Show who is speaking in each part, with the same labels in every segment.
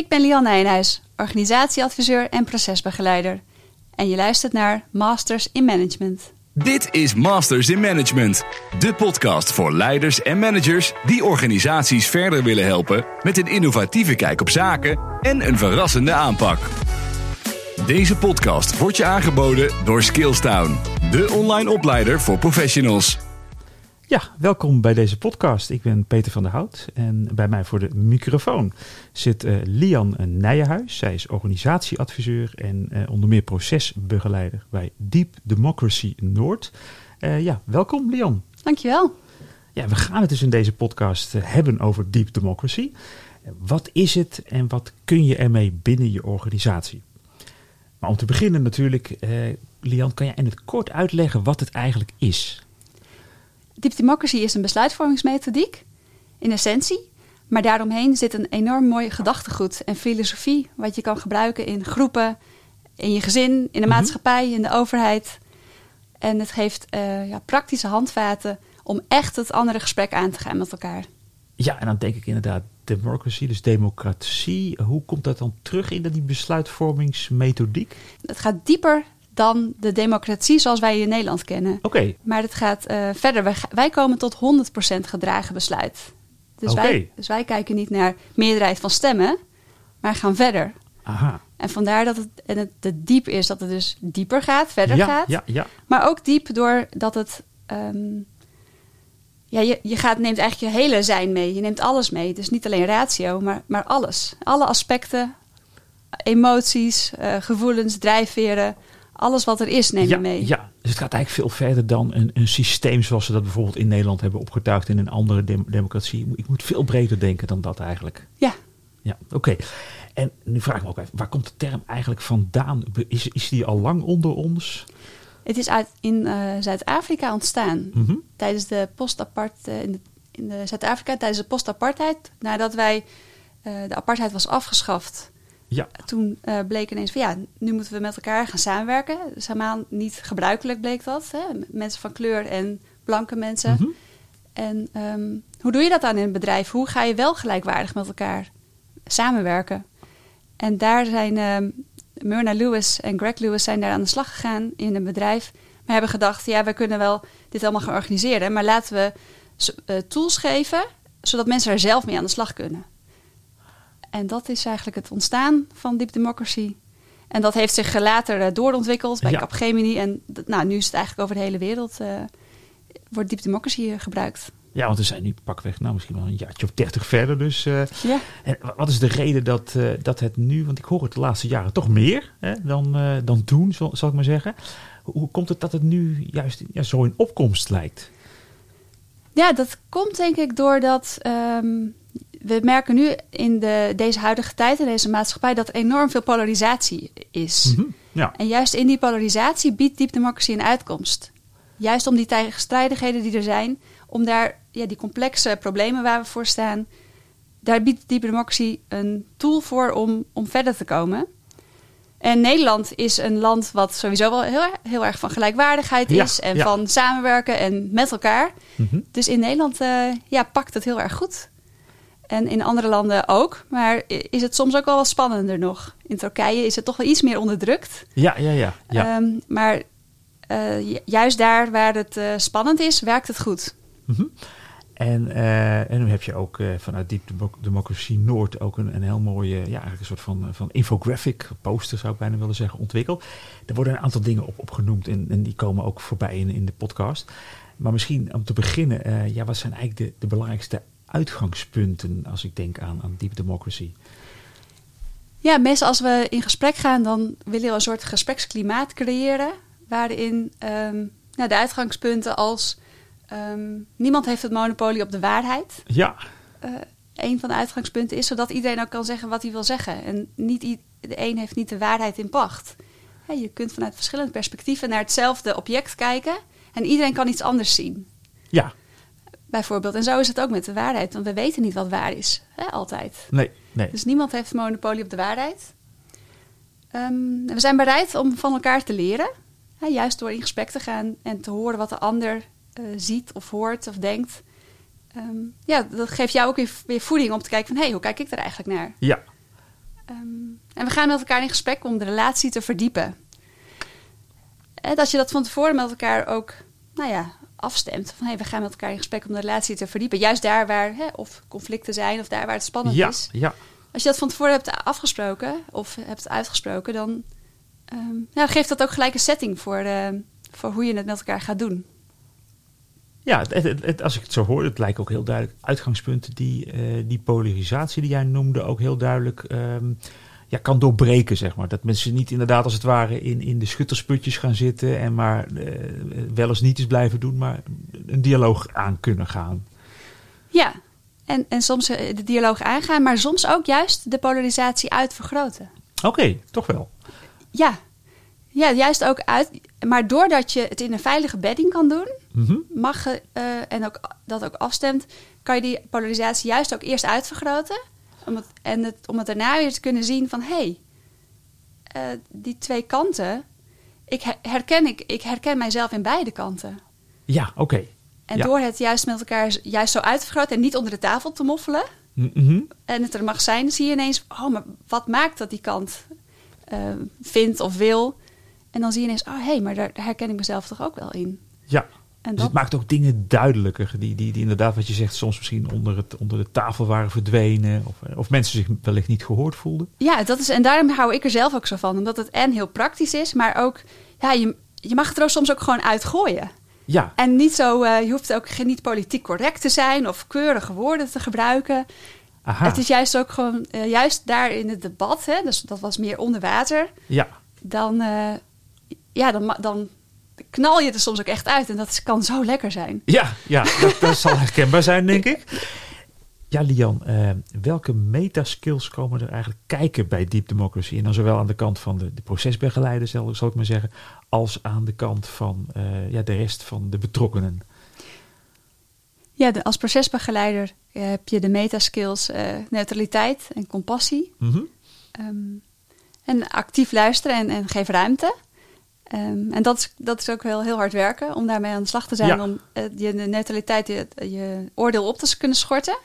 Speaker 1: Ik ben Lian Nijnhuis, organisatieadviseur en procesbegeleider. En je luistert naar Masters in Management.
Speaker 2: Dit is Masters in Management, de podcast voor leiders en managers die organisaties verder willen helpen met een innovatieve kijk op zaken en een verrassende aanpak. Deze podcast wordt je aangeboden door Skillstown, de online opleider voor professionals.
Speaker 3: Ja, welkom bij deze podcast. Ik ben Peter van der Hout en bij mij voor de microfoon zit uh, Lian Nijenhuis. Zij is organisatieadviseur en uh, onder meer procesbegeleider bij Deep Democracy Noord. Uh, ja, welkom Lian.
Speaker 1: Dankjewel.
Speaker 3: Ja, we gaan het dus in deze podcast hebben over Deep Democracy. Wat is het en wat kun je ermee binnen je organisatie? Maar om te beginnen natuurlijk, Lian, kan jij in het kort uitleggen wat het eigenlijk is?
Speaker 1: Deep Democracy is een besluitvormingsmethodiek, in essentie. Maar daaromheen zit een enorm mooi gedachtegoed en filosofie, wat je kan gebruiken in groepen, in je gezin, in de
Speaker 3: Mhm.
Speaker 1: maatschappij, in de overheid. En het geeft uh, ja, praktische handvaten om echt het andere gesprek aan te gaan met elkaar.
Speaker 3: Ja, en dan denk ik inderdaad democracy, dus democratie. Hoe komt dat dan terug in die besluitvormingsmethodiek?
Speaker 1: Het gaat dieper dan de democratie zoals wij in Nederland kennen.
Speaker 3: Oké. Okay.
Speaker 1: Maar het gaat uh, verder. Wij, wij, komen tot 100% gedragen besluit. Dus,
Speaker 3: okay.
Speaker 1: wij, dus wij kijken niet naar meerderheid van stemmen, maar gaan verder.
Speaker 3: Aha.
Speaker 1: En vandaar dat het, en het de diep is, dat het dus dieper gaat, verder
Speaker 3: ja,
Speaker 1: gaat.
Speaker 3: Ja, ja.
Speaker 1: Maar ook diep doordat het. Um, ja, je, je gaat, neemt eigenlijk je hele zijn mee. Je neemt alles mee. Dus niet alleen ratio, maar, maar alles. Alle aspecten, emoties, uh, gevoelens, drijfveren. Alles wat er is, neem
Speaker 3: ja,
Speaker 1: je mee.
Speaker 3: Ja, dus het gaat eigenlijk veel verder dan een, een systeem zoals ze dat bijvoorbeeld in Nederland hebben opgetuigd in een andere dem democratie. Ik moet veel breder denken dan dat eigenlijk.
Speaker 1: Ja.
Speaker 3: Ja, oké. Okay. En nu vraag ik me ook even, waar komt de term eigenlijk vandaan? Is, is die al lang onder ons?
Speaker 1: Het is uit, in uh, Zuid-Afrika ontstaan.
Speaker 3: Mm -hmm.
Speaker 1: Tijdens de post-apart, uh, in, de, in Zuid-Afrika, tijdens de post-apartheid. Nadat wij, uh, de apartheid was afgeschaft.
Speaker 3: Ja.
Speaker 1: Toen uh, bleek ineens van ja, nu moeten we met elkaar gaan samenwerken. Dus helemaal niet gebruikelijk bleek dat. Hè? Mensen van kleur en blanke mensen.
Speaker 3: Mm -hmm.
Speaker 1: En um, hoe doe je dat dan in een bedrijf? Hoe ga je wel gelijkwaardig met elkaar samenwerken? En daar zijn um, Myrna Lewis en Greg Lewis zijn daar aan de slag gegaan in een bedrijf. Maar hebben gedacht, ja, we kunnen wel dit allemaal gaan organiseren. Maar laten we uh, tools geven, zodat mensen er zelf mee aan de slag kunnen. En dat is eigenlijk het ontstaan van Deep Democracy. En dat heeft zich later uh, doorontwikkeld bij
Speaker 3: Ja.
Speaker 1: Capgemini. En nou, nu is het eigenlijk over de hele wereld... eh, wordt Deep Democracy uh, gebruikt.
Speaker 3: Ja, want we zijn nu pakweg, nou misschien wel een jaartje of dertig verder. Dus eh,
Speaker 1: Ja.
Speaker 3: en wa- wat is de reden dat, eh, dat het nu, want ik hoor het de laatste jaren toch meer hè, dan, eh, dan toen, zal, zal ik maar zeggen. Hoe, komt het dat het nu juist ja, zo in opkomst lijkt?
Speaker 1: ja, dat komt denk ik doordat... ehm, we merken nu in de, deze huidige tijd, in deze maatschappij... dat er enorm veel polarisatie is.
Speaker 3: Mhm. Ja,
Speaker 1: En juist in die polarisatie biedt Deep Democracy een uitkomst. Juist om die tegenstrijdigheden die er zijn, om daar ja, die complexe problemen waar we voor staan, daar biedt Deep Democracy een tool voor om, om verder te komen. En Nederland is een land wat sowieso wel heel, erg- heel erg van gelijkwaardigheid
Speaker 3: Ja,
Speaker 1: is en
Speaker 3: ja.
Speaker 1: van samenwerken en met elkaar.
Speaker 3: Mhm.
Speaker 1: Dus in Nederland eh, ja, pakt het heel erg goed. En in andere landen ook. Maar is het soms ook wel wat spannender nog. In Turkije is het toch wel iets meer onderdrukt.
Speaker 3: ja, ja, ja. ja.
Speaker 1: Ehm, maar eh, ju- juist daar waar het eh, spannend is, werkt het goed.
Speaker 3: Mhm. En, eh, en nu heb je ook vanuit Demo- Democracy Noord ook een, een heel mooie, ja, eigenlijk een soort van, van infographic, poster zou ik bijna willen zeggen, ontwikkeld. Er worden een aantal dingen op, opgenoemd en, en die komen ook voorbij in, in de podcast. Maar misschien om te beginnen, ja, wat zijn eigenlijk de, de belangrijkste uitgangspunten als ik denk aan, aan Deep Democracy?
Speaker 1: Ja, meestal als we in gesprek gaan, dan willen we een soort gespreksklimaat creëren. Waarin ehm, nou, de uitgangspunten als ehm, niemand heeft het monopolie op de waarheid.
Speaker 3: Ja,
Speaker 1: eh, een van de uitgangspunten is, zodat iedereen ook kan zeggen wat hij wil zeggen. En niet i- de een heeft niet de waarheid in pacht. Je kunt vanuit verschillende perspectieven naar hetzelfde object kijken. En iedereen kan iets anders zien.
Speaker 3: ja,
Speaker 1: Bijvoorbeeld. En zo is het ook met de waarheid. Want we weten niet wat waar is. Hè, altijd.
Speaker 3: nee, nee.
Speaker 1: Dus niemand heeft monopolie op de waarheid. Ehm, we zijn bereid om van elkaar te leren. Hè, juist door in gesprek te gaan en te horen wat de ander eh, ziet of hoort of denkt. Ehm, ja, dat geeft jou ook weer, voeding om te kijken van... hé, hey, hoe kijk ik er eigenlijk naar?
Speaker 3: Ja,
Speaker 1: En we gaan met elkaar in gesprek om de relatie te verdiepen. En dat je dat van tevoren met elkaar ook, nou ja, afstemt. Van hey, we gaan met elkaar in gesprek om de relatie te verdiepen. Juist daar waar hè, of conflicten zijn of daar waar het spannend
Speaker 3: Ja,
Speaker 1: is.
Speaker 3: ja.
Speaker 1: Als je dat van tevoren hebt afgesproken of hebt uitgesproken, dan ehm, ja, geeft dat ook gelijk een setting voor, eh, voor hoe je het met elkaar gaat doen.
Speaker 3: Ja, het, het- het- als ik het zo hoor, het lijkt ook heel duidelijk uitgangspunten die, eh, die polarisatie die jij noemde ook heel duidelijk ehm, ja, kan doorbreken, zeg maar. Dat mensen niet inderdaad als het ware in, in de schuttersputjes gaan zitten en maar eh, wel eens niet eens blijven doen, maar een dialoog aan kunnen gaan.
Speaker 1: Ja, en, en soms eh, de dialoog aangaan, maar soms ook juist de polarisatie uitvergroten.
Speaker 3: Oké, toch wel.
Speaker 1: Ja. ja, juist ook uit. Maar doordat je het in een veilige bedding kan doen,
Speaker 3: Mhm.
Speaker 1: mag je, eh, en ook, dat ook afstemt, kan je die polarisatie juist ook eerst uitvergroten. Om het, en het, om het daarna weer te kunnen zien van hé, hey, eh, die twee kanten, ik her- herken, ik, ik herken mijzelf in beide kanten.
Speaker 3: Ja, oké.
Speaker 1: En
Speaker 3: Ja.
Speaker 1: door het juist met elkaar juist zo uit te vergroten en niet onder de tafel te moffelen,
Speaker 3: Mhm.
Speaker 1: en het er mag zijn, zie je ineens, oh, maar wat maakt dat die kant eh, vindt of wil? En dan zie je ineens, oh hé, hey, maar daar, daar herken ik mezelf toch ook wel in.
Speaker 3: Ja.
Speaker 1: En
Speaker 3: Dus
Speaker 1: dat,
Speaker 3: het maakt ook dingen duidelijker, die, die, die inderdaad, wat je zegt, soms misschien onder, het, onder de tafel waren verdwenen. Of, of mensen zich wellicht niet gehoord voelden.
Speaker 1: Ja, dat is, en daarom hou ik er zelf ook zo van. Omdat het en heel praktisch is, maar ook, ja, je, je mag het er ook soms ook gewoon uitgooien.
Speaker 3: Ja,
Speaker 1: En niet zo, eh, je hoeft ook geen, niet politiek correct te zijn of keurige woorden te gebruiken.
Speaker 3: aha.
Speaker 1: Het is juist ook gewoon, eh, juist daar in het debat, hè, dus dat was meer onder water.
Speaker 3: Ja,
Speaker 1: Dan, eh, ja, dan, dan knal je er soms ook echt uit. En dat kan zo lekker zijn.
Speaker 3: Ja, ja dat, dat zal herkenbaar zijn, denk ik. Ja, Lian, eh, welke metaskills komen er eigenlijk kijken bij Deep Democracy? En dan zowel aan de kant van de, de procesbegeleider, zal, zal ik maar zeggen, als aan de kant van eh, ja, de rest van de betrokkenen.
Speaker 1: Ja, de, als procesbegeleider heb je de metaskills eh, neutraliteit en compassie.
Speaker 3: Mhm.
Speaker 1: Ehm, en actief luisteren en, en geef ruimte. Ehm, en dat is, dat is ook wel heel hard werken om daarmee aan de slag te zijn.
Speaker 3: Ja.
Speaker 1: Om eh, je de neutraliteit, je, je oordeel op te kunnen schorten.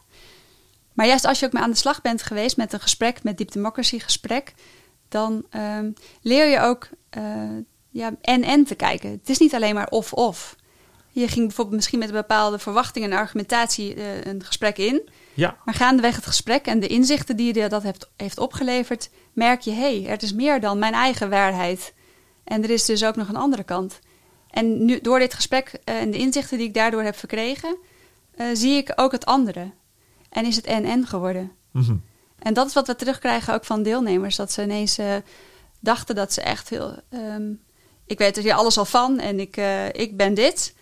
Speaker 1: Maar juist als je ook mee aan de slag bent geweest met een gesprek, met Deep Democracy gesprek, dan ehm, leer je ook eh, ja, en-en te kijken. Het is niet alleen maar of-of. Je ging bijvoorbeeld misschien met een bepaalde verwachting en argumentatie eh, een gesprek in.
Speaker 3: Ja,
Speaker 1: Maar gaandeweg het gesprek en de inzichten die je dat heeft, heeft opgeleverd, merk je, hé, hey, er is meer dan mijn eigen waarheid. En er is dus ook nog een andere kant. En nu, door dit gesprek eh, en de inzichten die ik daardoor heb verkregen, eh, zie ik ook het andere. En is het en-en geworden.
Speaker 3: mhm.
Speaker 1: En dat is wat we terugkrijgen ook van deelnemers. Dat ze ineens eh, dachten dat ze echt heel... ehm, ik weet er hier alles al van en ik, ik ben dit.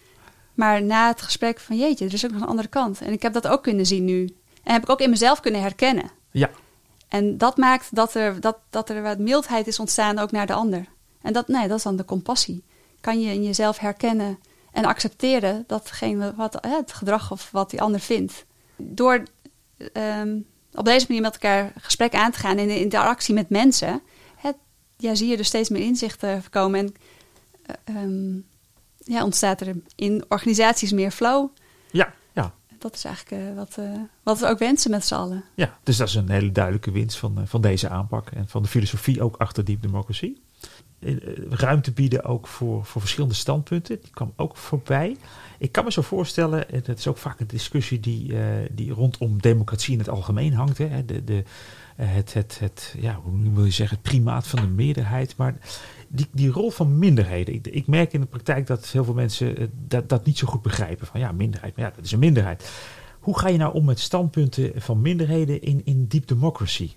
Speaker 1: Maar na het gesprek van jeetje, er is ook nog een andere kant. En ik heb dat ook kunnen zien nu. En heb ik ook in mezelf kunnen herkennen.
Speaker 3: ja,
Speaker 1: En dat maakt dat er, dat, dat er wat mildheid is ontstaan ook naar de ander. En dat, nee, dat is dan de compassie. Kan je in jezelf herkennen en accepteren datgene wat, hè, het gedrag of wat die ander vindt. Door ehm, op deze manier met elkaar gesprek aan te gaan in de interactie met mensen, hè, ja, zie je er steeds meer inzichten komen. En eh, ehm, ja, ontstaat er in organisaties meer flow.
Speaker 3: ja, ja.
Speaker 1: Dat is eigenlijk eh, wat, eh, wat we ook wensen met z'n allen.
Speaker 3: Ja, dus dat is een hele duidelijke winst van, van deze aanpak en van de filosofie ook achter Deep Democracy. Eh, Ruimte bieden ook voor, voor verschillende standpunten, die kwam ook voorbij. Ik kan me zo voorstellen, en dat is ook vaak een discussie die, eh, die rondom democratie in het algemeen hangt. Hè, de, de, eh, het, het, het, ja, hoe wil je zeggen, het primaat van de meerderheid. Maar die, die rol van minderheden. Ik, ik merk in de praktijk dat heel veel mensen dat, dat niet zo goed begrijpen. Van ja, minderheid, maar ja, dat is een minderheid. Hoe ga je nou om met standpunten van minderheden in, in deep democracy?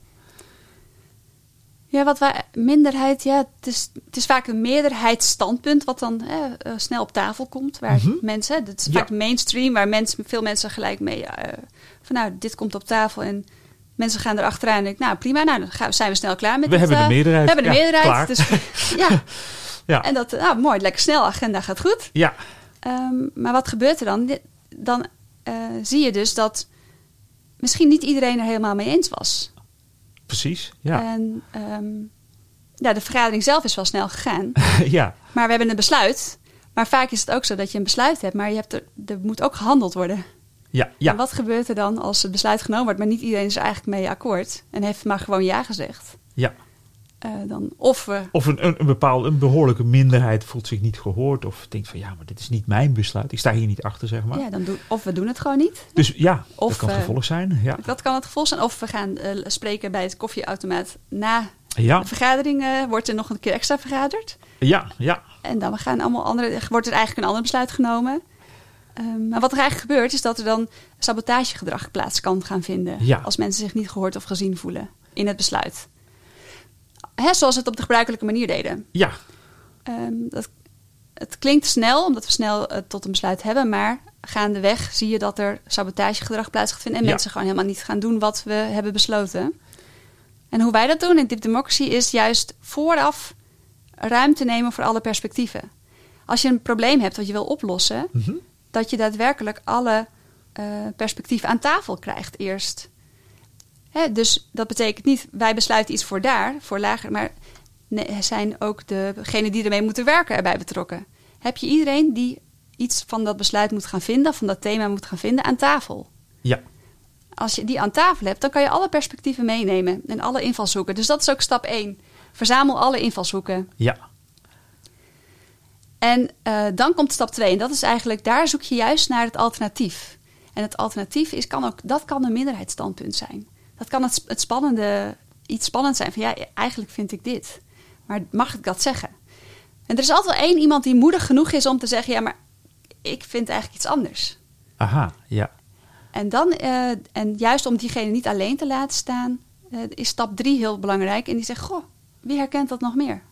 Speaker 1: Ja, wat wij, minderheid, ja, het is, het is vaak een meerderheidsstandpunt wat dan eh, eh, snel op tafel komt. Waar
Speaker 3: Mhm.
Speaker 1: mensen, dat is
Speaker 3: Ja.
Speaker 1: vaak mainstream, waar mensen, veel mensen gelijk mee, eh, van nou, dit komt op tafel en mensen gaan erachteraan en denken, nou prima, nou dan gaan, zijn we snel klaar met
Speaker 3: We
Speaker 1: dit,
Speaker 3: hebben de
Speaker 1: eh,
Speaker 3: meerderheid.
Speaker 1: We hebben de
Speaker 3: Ja,
Speaker 1: meerderheid,
Speaker 3: klaar.
Speaker 1: dus ja.
Speaker 3: Ja.
Speaker 1: En dat, nou mooi, lekker snel, agenda gaat goed.
Speaker 3: Ja,
Speaker 1: Ehm, maar wat gebeurt er dan? Dan zie je dus dat misschien niet iedereen er helemaal mee eens was.
Speaker 3: Precies. Ja.
Speaker 1: En ehm, ja, de vergadering zelf is wel snel gegaan.
Speaker 3: ja.
Speaker 1: Maar we hebben een besluit. Maar vaak is het ook zo dat je een besluit hebt, maar je hebt er, er moet ook gehandeld worden.
Speaker 3: Ja. Ja.
Speaker 1: En wat gebeurt er dan als het besluit genomen wordt, maar niet iedereen is er eigenlijk mee akkoord en heeft maar gewoon ja gezegd?
Speaker 3: Ja.
Speaker 1: Eh, dan of we
Speaker 3: Of een, een, een bepaalde, een behoorlijke minderheid voelt zich niet gehoord. Of denkt van ja, maar dit is niet mijn besluit. Ik sta hier niet achter, zeg maar.
Speaker 1: Ja, dan doen, of we doen het gewoon niet.
Speaker 3: Dus ja,
Speaker 1: Of,
Speaker 3: dat kan het
Speaker 1: eh,
Speaker 3: gevolg zijn. Ja,
Speaker 1: Dat kan het gevolg zijn. Of we gaan eh, spreken bij het koffieautomaat na
Speaker 3: ja,
Speaker 1: de vergadering. wordt er nog een keer extra vergaderd.
Speaker 3: ja, ja.
Speaker 1: En dan gaan allemaal andere, wordt er eigenlijk een ander besluit genomen. Ehm, maar wat er eigenlijk gebeurt, is dat er dan sabotagegedrag plaats kan gaan vinden.
Speaker 3: Ja.
Speaker 1: Als mensen zich niet gehoord of gezien voelen in het besluit. Hè, zoals we het op de gebruikelijke manier deden.
Speaker 3: ja.
Speaker 1: Ehm, dat, het klinkt snel, omdat we snel eh, tot een besluit hebben, maar gaandeweg zie je dat er sabotagegedrag plaats gaat vinden en
Speaker 3: Ja.
Speaker 1: mensen gewoon helemaal niet gaan doen wat we hebben besloten. En hoe wij dat doen in Deep Democracy is juist vooraf ruimte nemen voor alle perspectieven. Als je een probleem hebt wat je wil oplossen,
Speaker 3: Mhm.
Speaker 1: dat je daadwerkelijk alle eh, perspectieven aan tafel krijgt eerst. Hè, dus dat betekent niet, wij besluiten iets voor daar, voor lager, maar nee, zijn ook degenen die ermee moeten werken erbij betrokken. Heb je iedereen die iets van dat besluit moet gaan vinden, van dat thema moet gaan vinden, aan tafel?
Speaker 3: Ja,
Speaker 1: Als je die aan tafel hebt, dan kan je alle perspectieven meenemen en alle invalshoeken. Dus dat is ook stap 1. Verzamel alle invalshoeken.
Speaker 3: ja,
Speaker 1: En eh, dan komt stap 2. En dat is eigenlijk, daar zoek je juist naar het alternatief. En het alternatief is, kan ook, dat kan een minderheidsstandpunt zijn. Dat kan het, het spannende, iets spannend zijn. Van ja, eigenlijk vind ik dit. Maar mag ik dat zeggen? En er is altijd wel één iemand die moedig genoeg is om te zeggen: ja, maar ik vind eigenlijk iets anders.
Speaker 3: aha, ja.
Speaker 1: En, dan, eh, en juist om diegene niet alleen te laten staan, eh, is stap 3 heel belangrijk. En die zegt: Goh, wie herkent dat nog meer?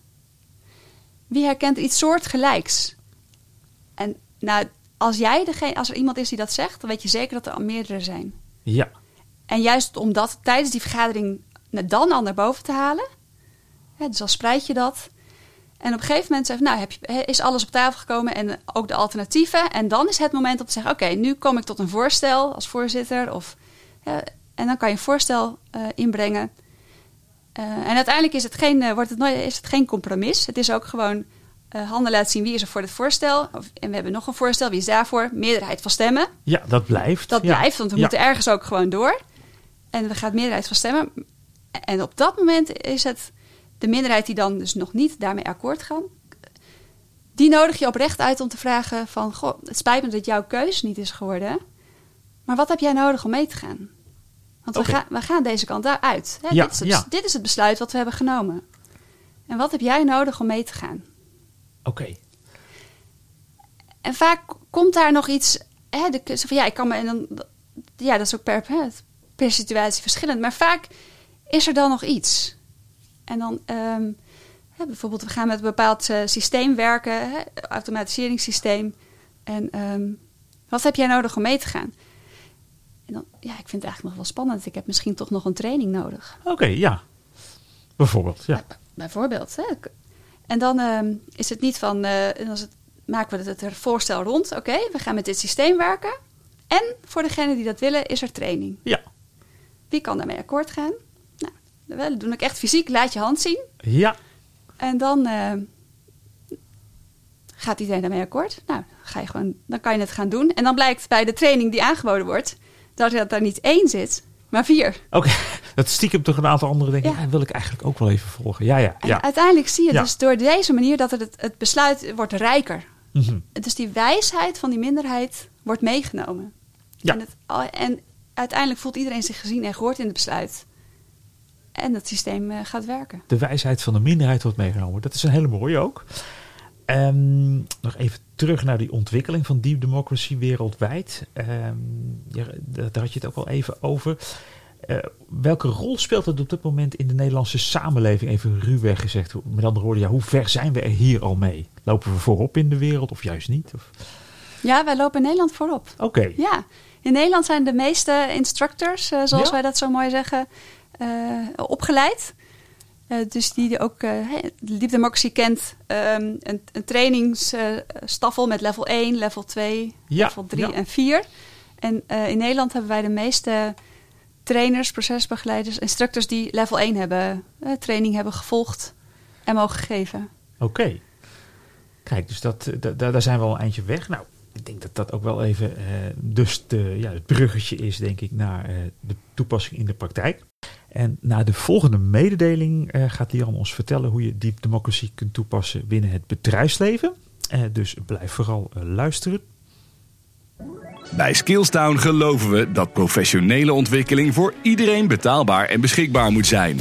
Speaker 1: Wie herkent iets soortgelijks? En nou, als, jij degene, als er iemand is die dat zegt, dan weet je zeker dat er al meerdere zijn.
Speaker 3: Ja,
Speaker 1: En juist om dat tijdens die vergadering dan al naar boven te halen. Dus dan spreid je dat. En op een gegeven moment zeg nou, heb je, is alles op tafel gekomen en ook de alternatieven. En dan is het moment om te zeggen, oké, nu kom ik tot een voorstel als voorzitter. Of, en dan kan je een voorstel eh, inbrengen. Eh, en uiteindelijk is het, geen, eh, wordt het nooit, is het geen compromis. Het is ook gewoon handen laten zien wie is er voor dit voorstel. Of, en we hebben nog een voorstel, wie is daarvoor? Meerderheid van stemmen.
Speaker 3: ja, dat blijft.
Speaker 1: Dat
Speaker 3: Ja.
Speaker 1: blijft, want we moeten ergens ook gewoon door. En we gaan meerderheid van stemmen. En op dat moment is het de minderheid die dan dus nog niet daarmee akkoord gaan. Die nodig je oprecht uit om te vragen van... Goh, het spijt me dat jouw keus niet is geworden. Maar wat heb jij nodig om mee te gaan? Want we, gaan, we gaan deze kant uit. Hè?
Speaker 3: Ja,
Speaker 1: dit, is het,
Speaker 3: ja.
Speaker 1: dit is het besluit wat we hebben genomen. En wat heb jij nodig om mee te gaan?
Speaker 3: Oké,
Speaker 1: En vaak komt daar nog iets. Hè, de, van ja, ik kan me. En dan, ja, dat is ook per, hè, per situatie verschillend. Maar vaak is er dan nog iets. En dan ehm, bijvoorbeeld, we gaan met een bepaald eh, systeem werken, hè, automatiseringssysteem. En ehm, wat heb jij nodig om mee te gaan? En dan, ja, ik vind het eigenlijk nog wel spannend. Ik heb misschien toch nog een training nodig.
Speaker 3: oké, ja. Bijvoorbeeld, ja.
Speaker 1: Bij- Bijvoorbeeld. Hè. En dan ehm, is het niet van, en als het, maken we het er voorstel rond. Oké, we gaan met dit systeem werken. En voor degene die dat willen, is er training.
Speaker 3: Ja,
Speaker 1: Wie kan daarmee akkoord gaan? Nou, we doen ook echt fysiek. Laat je hand zien.
Speaker 3: ja,
Speaker 1: En dan eh, gaat iedereen daarmee akkoord. Nou, ga je gewoon, dan kan je het gaan doen. En dan blijkt bij de training die aangeboden wordt... dat er daar niet één zit, maar vier.
Speaker 3: oké. Dat stiekem toch een aantal andere dingen.
Speaker 1: Ja.
Speaker 3: Ja. wil ik eigenlijk ook wel even volgen. Ja, ja,
Speaker 1: En
Speaker 3: ja.
Speaker 1: uiteindelijk zie je
Speaker 3: Ja.
Speaker 1: dus door deze manier... dat het, het besluit wordt rijker.
Speaker 3: Mhm.
Speaker 1: Dus die wijsheid van die minderheid wordt meegenomen.
Speaker 3: Ja.
Speaker 1: En, het, en uiteindelijk voelt iedereen zich gezien en gehoord in het besluit. En het systeem eh, gaat werken.
Speaker 3: De wijsheid van de minderheid wordt meegenomen. Dat is een hele mooie ook. Ehm, nog even terug naar die ontwikkeling van deep democracy wereldwijd. Ehm, daar had je het ook al even over. Eh, welke rol speelt het op dit moment in de Nederlandse samenleving? Even ruwweg gezegd. Met andere woorden, ja, hoe ver zijn we er hier al mee? Lopen we voorop in de wereld of juist niet? Of-
Speaker 1: Ja, wij lopen in Nederland voorop.
Speaker 3: Oké,
Speaker 1: Ja, in Nederland zijn de meeste instructors, eh, zoals
Speaker 3: Ja?
Speaker 1: wij dat zo mooi zeggen, eh, opgeleid. Eh, dus die ook, de Deep Democracy kent ehm, een, een trainingsstaffel met level 1, level 2,
Speaker 3: Ja,
Speaker 1: level 3
Speaker 3: ja.
Speaker 1: en 4. En in Nederland hebben wij de meeste trainers, procesbegeleiders, instructors die level 1 hebben, training hebben gevolgd en mogen geven.
Speaker 3: Oké. Kijk, dus dat, da- da- daar zijn we al een eindje weg. Nou, ik denk dat dat ook wel even eh, dus de, ja, het bruggetje is, denk ik, naar eh, de toepassing in de praktijk. En na de volgende mededeling uh, gaat Lian ons vertellen hoe je Deep Democracy kunt toepassen binnen het bedrijfsleven. Dus blijf vooral luisteren.
Speaker 2: Bij Skillstown geloven we dat professionele ontwikkeling voor iedereen betaalbaar en beschikbaar moet zijn.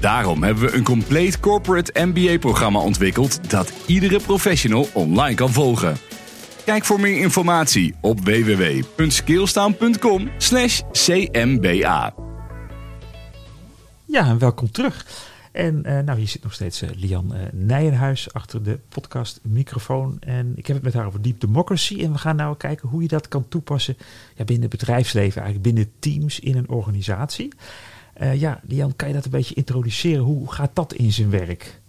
Speaker 2: Daarom hebben we een compleet corporate MBA-programma ontwikkeld dat iedere professional online kan volgen. Kijk voor meer informatie op www.skillstown.com/cmba.
Speaker 3: Ja, en welkom terug. En uh, nou, hier zit nog steeds uh, Lian uh, Nijenhuis achter de podcast microfoon. En ik heb het met haar over Deep Democracy. En we gaan nou kijken hoe je dat kan toepassen ja, binnen het bedrijfsleven, eigenlijk binnen teams in een organisatie. ja, Lian, kan je dat een beetje introduceren? Hoe gaat dat in zijn werk?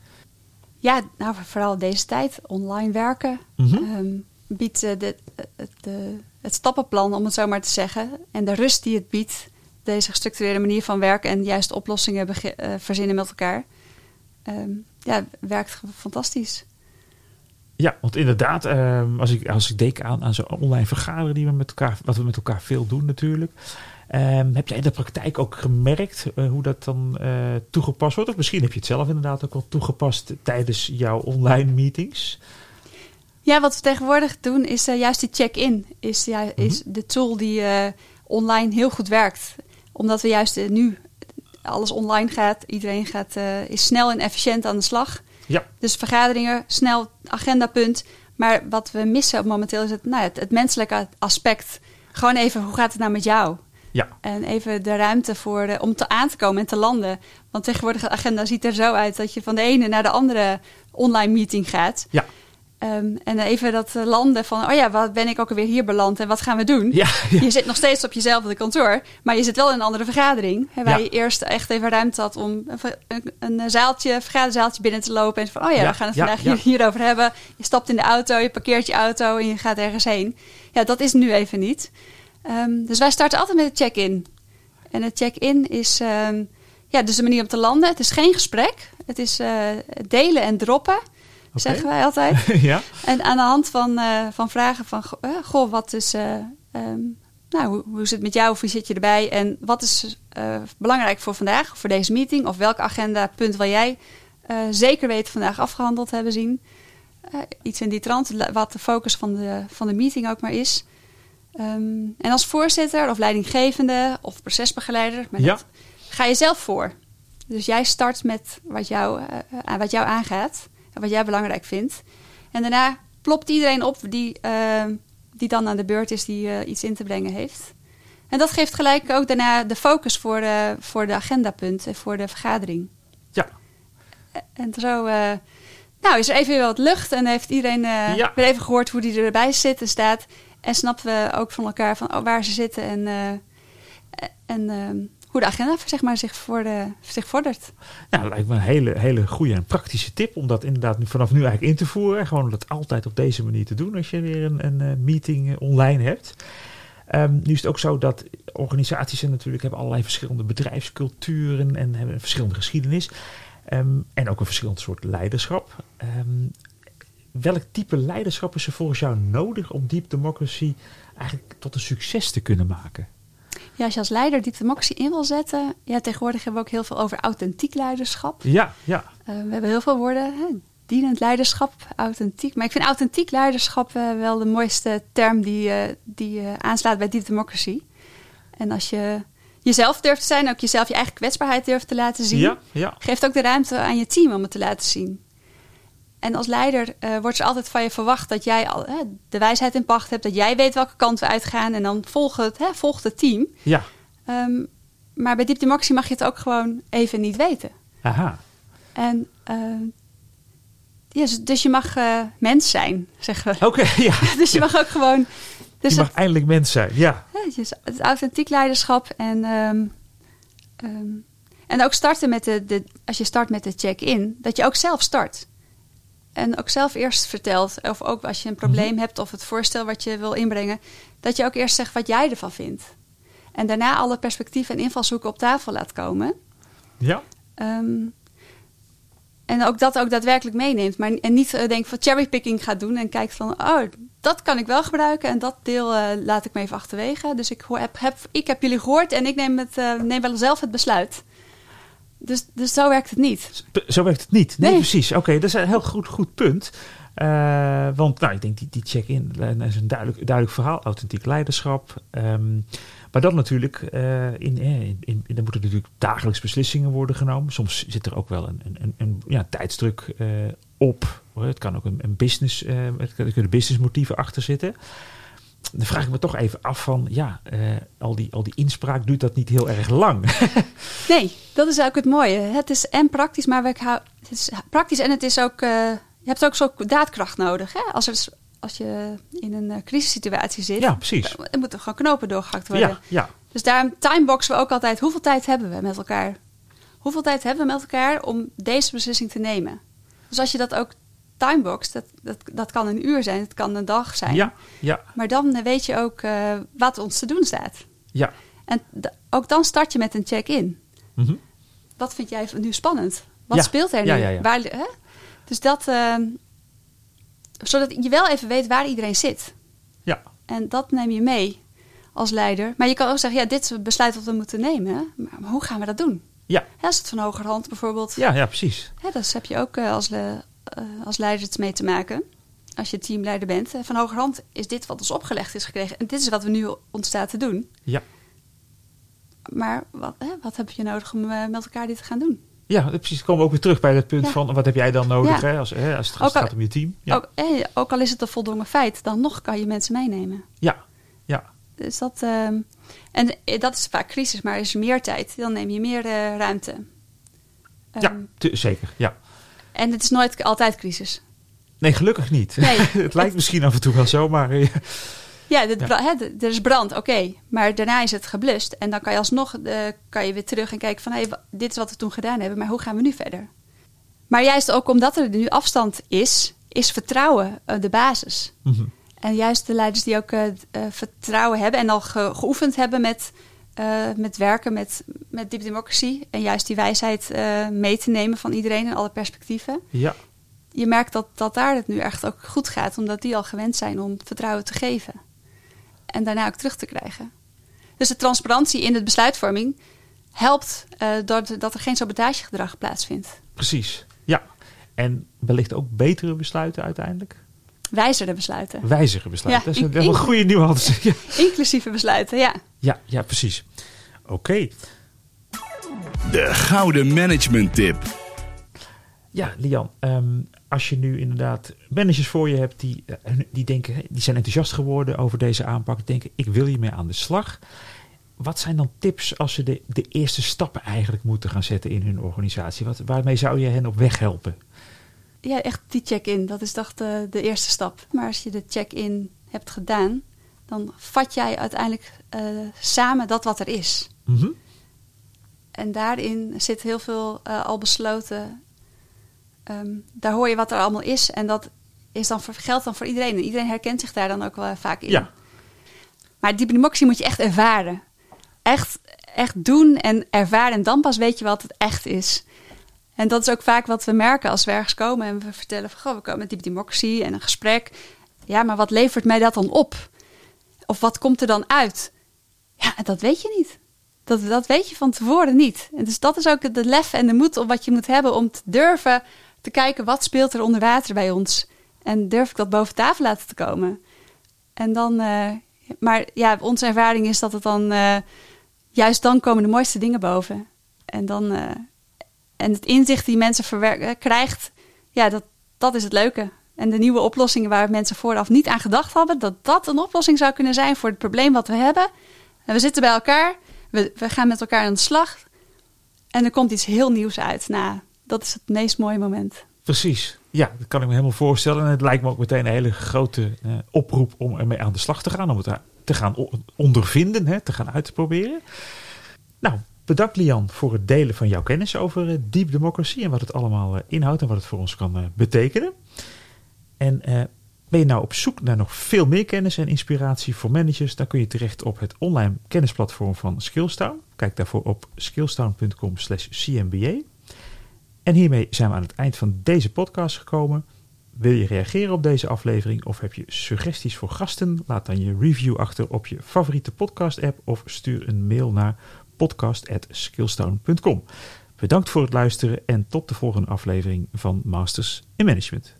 Speaker 1: Ja, nou vooral deze tijd, online werken. Mm -hmm. um, biedt de, de, het stappenplan, om het zo maar te zeggen. En de rust die het biedt deze gestructureerde manier van werken en juist oplossingen uh, verzinnen met elkaar. Um, ja, werkt fantastisch.
Speaker 3: Ja, want inderdaad, um, als, ik, als ik denk aan, aan zo'n online vergaderen die we met elkaar, wat we met elkaar veel doen natuurlijk. Um, heb jij in de praktijk ook gemerkt uh, hoe dat dan uh, toegepast wordt? Of misschien heb je het zelf inderdaad ook wel toegepast tijdens jouw online meetings?
Speaker 1: Ja, wat we tegenwoordig doen is uh, juist die check-in. Is, ja, mm -hmm. is de tool die online heel goed werkt omdat we juist uh, nu alles online gaat. Iedereen gaat, is snel en efficiënt aan de slag.
Speaker 3: Ja.
Speaker 1: Dus vergaderingen, snel agendapunt. Maar wat we missen momenteel is het, nou, het, het, menselijke aspect. Gewoon even, hoe gaat het nou met jou?
Speaker 3: Ja.
Speaker 1: En even de ruimte voor de, om te aan te komen en te landen. Want tegenwoordig de agenda ziet er zo uit dat je van de ene naar de andere online meeting gaat.
Speaker 3: Ja.
Speaker 1: Um, en even dat landen van, oh ja, wat ben ik ook alweer hier beland en wat gaan we doen?
Speaker 3: Ja, ja.
Speaker 1: Je zit nog steeds op jezelfde kantoor, maar je zit wel in een andere vergadering. Hè, waar ja. je eerst echt even ruimte had om een, een zaaltje, vergaderzaaltje binnen te lopen. En van, oh ja, we gaan het vandaag hier, hierover hebben. Je stapt in de auto, je parkeert je auto en je gaat ergens heen. Ja, dat is nu even niet. Um, dus wij starten altijd met een check-in. En het check-in is um, ja, dus de manier om te landen. Het is geen gesprek. Het is uh, delen en droppen. Okay. zeggen wij altijd.
Speaker 3: ja.
Speaker 1: En aan de hand van, uh, van vragen van, uh, goh, wat is, uh, um, nou, hoe, hoe, zit het met jou of hoe zit je erbij? En wat is belangrijk voor vandaag, voor deze meeting? Of welk agendapunt wil jij zeker weten vandaag afgehandeld hebben zien? iets in die trant, wat de focus van de, van de meeting ook maar is. Um, en als voorzitter of leidinggevende of procesbegeleider,
Speaker 3: ja.
Speaker 1: dat, ga je zelf voor. Dus jij start met wat jou, wat jou aangaat wat jij belangrijk vindt. En daarna plopt iedereen op die, uh, die dan aan de beurt is, die uh, iets in te brengen heeft. En dat geeft gelijk ook daarna de focus voor de, voor de agendapunten, voor de vergadering.
Speaker 3: Ja.
Speaker 1: En zo uh, nou, is er even weer wat lucht en heeft iedereen
Speaker 3: ja.
Speaker 1: weer even gehoord hoe die erbij zit en staat. En snappen we ook van elkaar van oh, waar ze zitten en, en ehm, hoe de agenda zeg maar, zich, voor de, zich vordert.
Speaker 3: Ja, dat lijkt me een hele, hele goede en praktische tip om dat inderdaad vanaf nu eigenlijk in te voeren. Gewoon dat altijd op deze manier te doen als je weer een, een meeting online hebt. Um, nu is het ook zo dat organisaties natuurlijk hebben allerlei verschillende bedrijfsculturen en hebben een verschillende geschiedenis. Um, en ook een verschillend soort leiderschap. Um, welk type leiderschap is er volgens jou nodig om deep democracy eigenlijk tot een succes te kunnen maken?
Speaker 1: Ja, als je als leider die democratie in wil zetten. Ja, tegenwoordig hebben we ook heel veel over authentiek leiderschap.
Speaker 3: Ja, ja.
Speaker 1: Uh, we hebben heel veel woorden. Hè? Dienend leiderschap, authentiek. Maar ik vind authentiek leiderschap uh, wel de mooiste term die, uh, die aanslaat bij deep democracy. En als je jezelf durft te zijn, ook jezelf je eigen kwetsbaarheid durft te laten zien.
Speaker 3: Ja, ja.
Speaker 1: Geeft ook de ruimte aan je team om het te laten zien. En als leider uh, wordt er altijd van je verwacht dat jij al, hè, de wijsheid in pacht hebt, dat jij weet welke kant we uitgaan en dan volgt het, hè, volgt het team.
Speaker 3: Ja.
Speaker 1: Um, maar bij Diep Democracy mag je het ook gewoon even niet weten.
Speaker 3: Aha.
Speaker 1: En uh, yes, dus je mag uh, mens zijn, zeggen we.
Speaker 3: Oké, okay, ja.
Speaker 1: dus je mag ook gewoon. Dus
Speaker 3: je mag het, eindelijk mens zijn, ja.
Speaker 1: Het, het authentiek leiderschap en. Um, um, en ook starten met de, de, als je start met de check-in, dat je ook zelf start. En ook zelf eerst vertelt, of ook als je een probleem mm-hmm. hebt of het voorstel wat je wil inbrengen, dat je ook eerst zegt wat jij ervan vindt. En daarna alle perspectieven en invalshoeken op tafel laat komen.
Speaker 3: Ja.
Speaker 1: Um, en ook dat ook daadwerkelijk meeneemt. Maar, en niet uh, denk van cherrypicking gaat doen en kijkt van, oh, dat kan ik wel gebruiken en dat deel uh, laat ik me even achterwege. Dus ik heb, heb, ik heb jullie gehoord en ik neem, het, uh, neem wel zelf het besluit. Dus, dus zo werkt het niet.
Speaker 3: Zo werkt het niet. Nee,
Speaker 1: Nee.
Speaker 3: precies. Oké, dat is een heel goed, goed punt. Eh, want nou, ik denk die, die check-in eh, is een duidelijk, duidelijk verhaal. Authentiek leiderschap. Ehm, maar dan natuurlijk, eh, in, in, in, dan moeten natuurlijk dagelijks beslissingen worden genomen. Soms zit er ook wel een, een, een, ja, tijdsdruk op. Het kan ook een, een business, er kunnen businessmotieven achter zitten. Dan vraag ik me toch even af van, ja, eh, al, die, al die inspraak duurt dat niet heel erg lang.
Speaker 1: Nee, dat is ook het mooie. Het is en praktisch, maar we het is praktisch en het is ook. eh, je hebt ook zo daadkracht nodig. Hè? Als, er, als je in een eh, crisissituatie zit,
Speaker 3: ja, precies.
Speaker 1: dan moeten gewoon knopen doorgehakt worden.
Speaker 3: Ja, ja,
Speaker 1: Dus daarom timeboxen we ook altijd. Hoeveel tijd hebben we met elkaar? Hoeveel tijd hebben we met elkaar om deze beslissing te nemen? Dus als je dat ook timeboxt, dat, dat, dat kan een uur zijn, het kan een dag zijn.
Speaker 3: ja, ja,
Speaker 1: Maar dan eh, weet je ook eh, wat ons te doen staat.
Speaker 3: ja.
Speaker 1: En ook dan start je met een check-in.
Speaker 3: Mhm.
Speaker 1: Wat vind jij nu spannend? Wat
Speaker 3: Ja,
Speaker 1: speelt er nu?
Speaker 3: ja, ja, ja.
Speaker 1: Waar, hè? Dus dat, eh, zodat je wel even weet waar iedereen zit.
Speaker 3: Ja,
Speaker 1: En dat neem je mee als leider. Maar je kan ook zeggen, ja, dit is het besluit wat we moeten nemen. hè. Maar, hoe gaan we dat doen?
Speaker 3: ja,
Speaker 1: als het van hogerhand bijvoorbeeld.
Speaker 3: ja, ja, precies.
Speaker 1: Hè, dus heb je ook eh, als, eh, als leider het mee te maken. Als je teamleider bent. Eh, Van hogerhand is dit wat ons opgelegd is gekregen. En dit is wat we nu ons staat te doen.
Speaker 3: Ja,
Speaker 1: Maar wat, hè, wat heb je nodig om eh, met elkaar dit te gaan doen?
Speaker 3: ja precies. Komen we ook weer terug bij het punt
Speaker 1: Ja.
Speaker 3: van wat heb jij dan nodig
Speaker 1: Ja.
Speaker 3: hè, als, hè, als het
Speaker 1: al-
Speaker 3: gaat om je team. Ja,
Speaker 1: Ook, eh, ook al is het een voldongen feit, dan nog kan je mensen meenemen.
Speaker 3: ja, ja,
Speaker 1: Dus dat, ehm, en dat is vaak crisis, maar is er meer tijd, dan neem je meer ruimte.
Speaker 3: ja
Speaker 1: Ehm,
Speaker 3: te- zeker. Ja.
Speaker 1: En het is nooit altijd crisis.
Speaker 3: Nee, gelukkig niet.
Speaker 1: Nee.
Speaker 3: het lijkt misschien af en toe wel zo, maar eh,
Speaker 1: Ja, dit er is brand, oké. Maar daarna is het geblust. En dan kan je alsnog eh, kan je weer terug en kijken van... hé, wa- dit is wat we toen gedaan hebben, maar hoe gaan we nu verder? Maar juist ook omdat er nu afstand is, is vertrouwen eh, de basis.
Speaker 3: mhm.
Speaker 1: En juist de leiders die ook eh, vertrouwen hebben en al ge- geoefend hebben met, eh, met werken met, met deep democracy. En juist die wijsheid eh, mee te nemen van iedereen en alle perspectieven.
Speaker 3: ja,
Speaker 1: Je merkt dat, dat daar het nu echt ook goed gaat, omdat die al gewend zijn om vertrouwen te geven. En daarna ook terug te krijgen. Dus de transparantie in de besluitvorming helpt eh doordat dat er geen sabotagegedrag plaatsvindt.
Speaker 3: precies. Ja. En wellicht ook betere besluiten uiteindelijk.
Speaker 1: Wijzere besluiten.
Speaker 3: Wijzige besluiten.
Speaker 1: Ja,
Speaker 3: dat is wel een goede nuance. Ja,
Speaker 1: Inclusieve besluiten, ja.
Speaker 3: ja, ja precies. Oké.
Speaker 2: De gouden management tip.
Speaker 3: Ja, Lian, ehm, als je nu inderdaad managers voor je hebt die, eh, die denken, die zijn enthousiast geworden over deze aanpak, denken ik wil hiermee aan de slag. Wat zijn dan tips als ze de, de eerste stappen eigenlijk moeten gaan zetten in hun organisatie? Wat, waarmee zou je hen op weg helpen?
Speaker 1: Ja, echt die check-in, dat is toch de, de eerste stap. Maar als je de check-in hebt gedaan, dan vat jij uiteindelijk eh, samen dat wat er is.
Speaker 3: Mhm.
Speaker 1: En daarin zit heel veel eh, al besloten. Ehm, daar hoor je wat er allemaal is. En dat is dan voor, geldt dan voor iedereen. En iedereen herkent zich daar dan ook wel vaak in.
Speaker 3: Ja,
Speaker 1: Maar die democratie moet je echt ervaren. Echt, echt doen en ervaren. En dan pas weet je wat het echt is. En dat is ook vaak wat we merken als we ergens komen en we vertellen van, goh, we komen met die democratie en een gesprek. Ja, maar wat levert mij dat dan op? Of wat komt er dan uit? Ja, dat weet je niet. Dat, dat weet je van tevoren niet. En dus dat is ook de lef en de moed op wat je moet hebben om te durven te kijken wat speelt er onder water bij ons. En durf ik dat boven tafel laten te komen. En dan, eh, maar ja, onze ervaring is dat het dan, eh, juist dan komen de mooiste dingen boven. En dan, eh, en het inzicht die mensen verwer- eh, krijgt, ja, dat, dat is het leuke. En de nieuwe oplossingen waar mensen vooraf niet aan gedacht hadden, dat dat een oplossing zou kunnen zijn voor het probleem wat we hebben. En we zitten bij elkaar, we, we gaan met elkaar aan de slag. En er komt iets heel nieuws uit. Nou, dat is het meest mooie moment.
Speaker 3: precies. Ja, dat kan ik me helemaal voorstellen. En het lijkt me ook meteen een hele grote eh, oproep om ermee aan de slag te gaan. Om het te gaan ondervinden, hè, te gaan uitproberen. Nou, bedankt Lian voor het delen van jouw kennis over eh, Deep Democracy. En wat het allemaal eh, inhoudt en wat het voor ons kan eh, betekenen. En ben je nou op zoek naar nog veel meer kennis en inspiratie voor managers? Dan kun je terecht op het online kennisplatform van Skillstown. Kijk daarvoor op skillstown.com slash cmba. En hiermee zijn we aan het eind van deze podcast gekomen. Wil je reageren op deze aflevering of heb je suggesties voor gasten? Laat dan je review achter op je favoriete podcast app of stuur een mail naar podcast.skillstone.com. Bedankt voor het luisteren en tot de volgende aflevering van Masters in Management.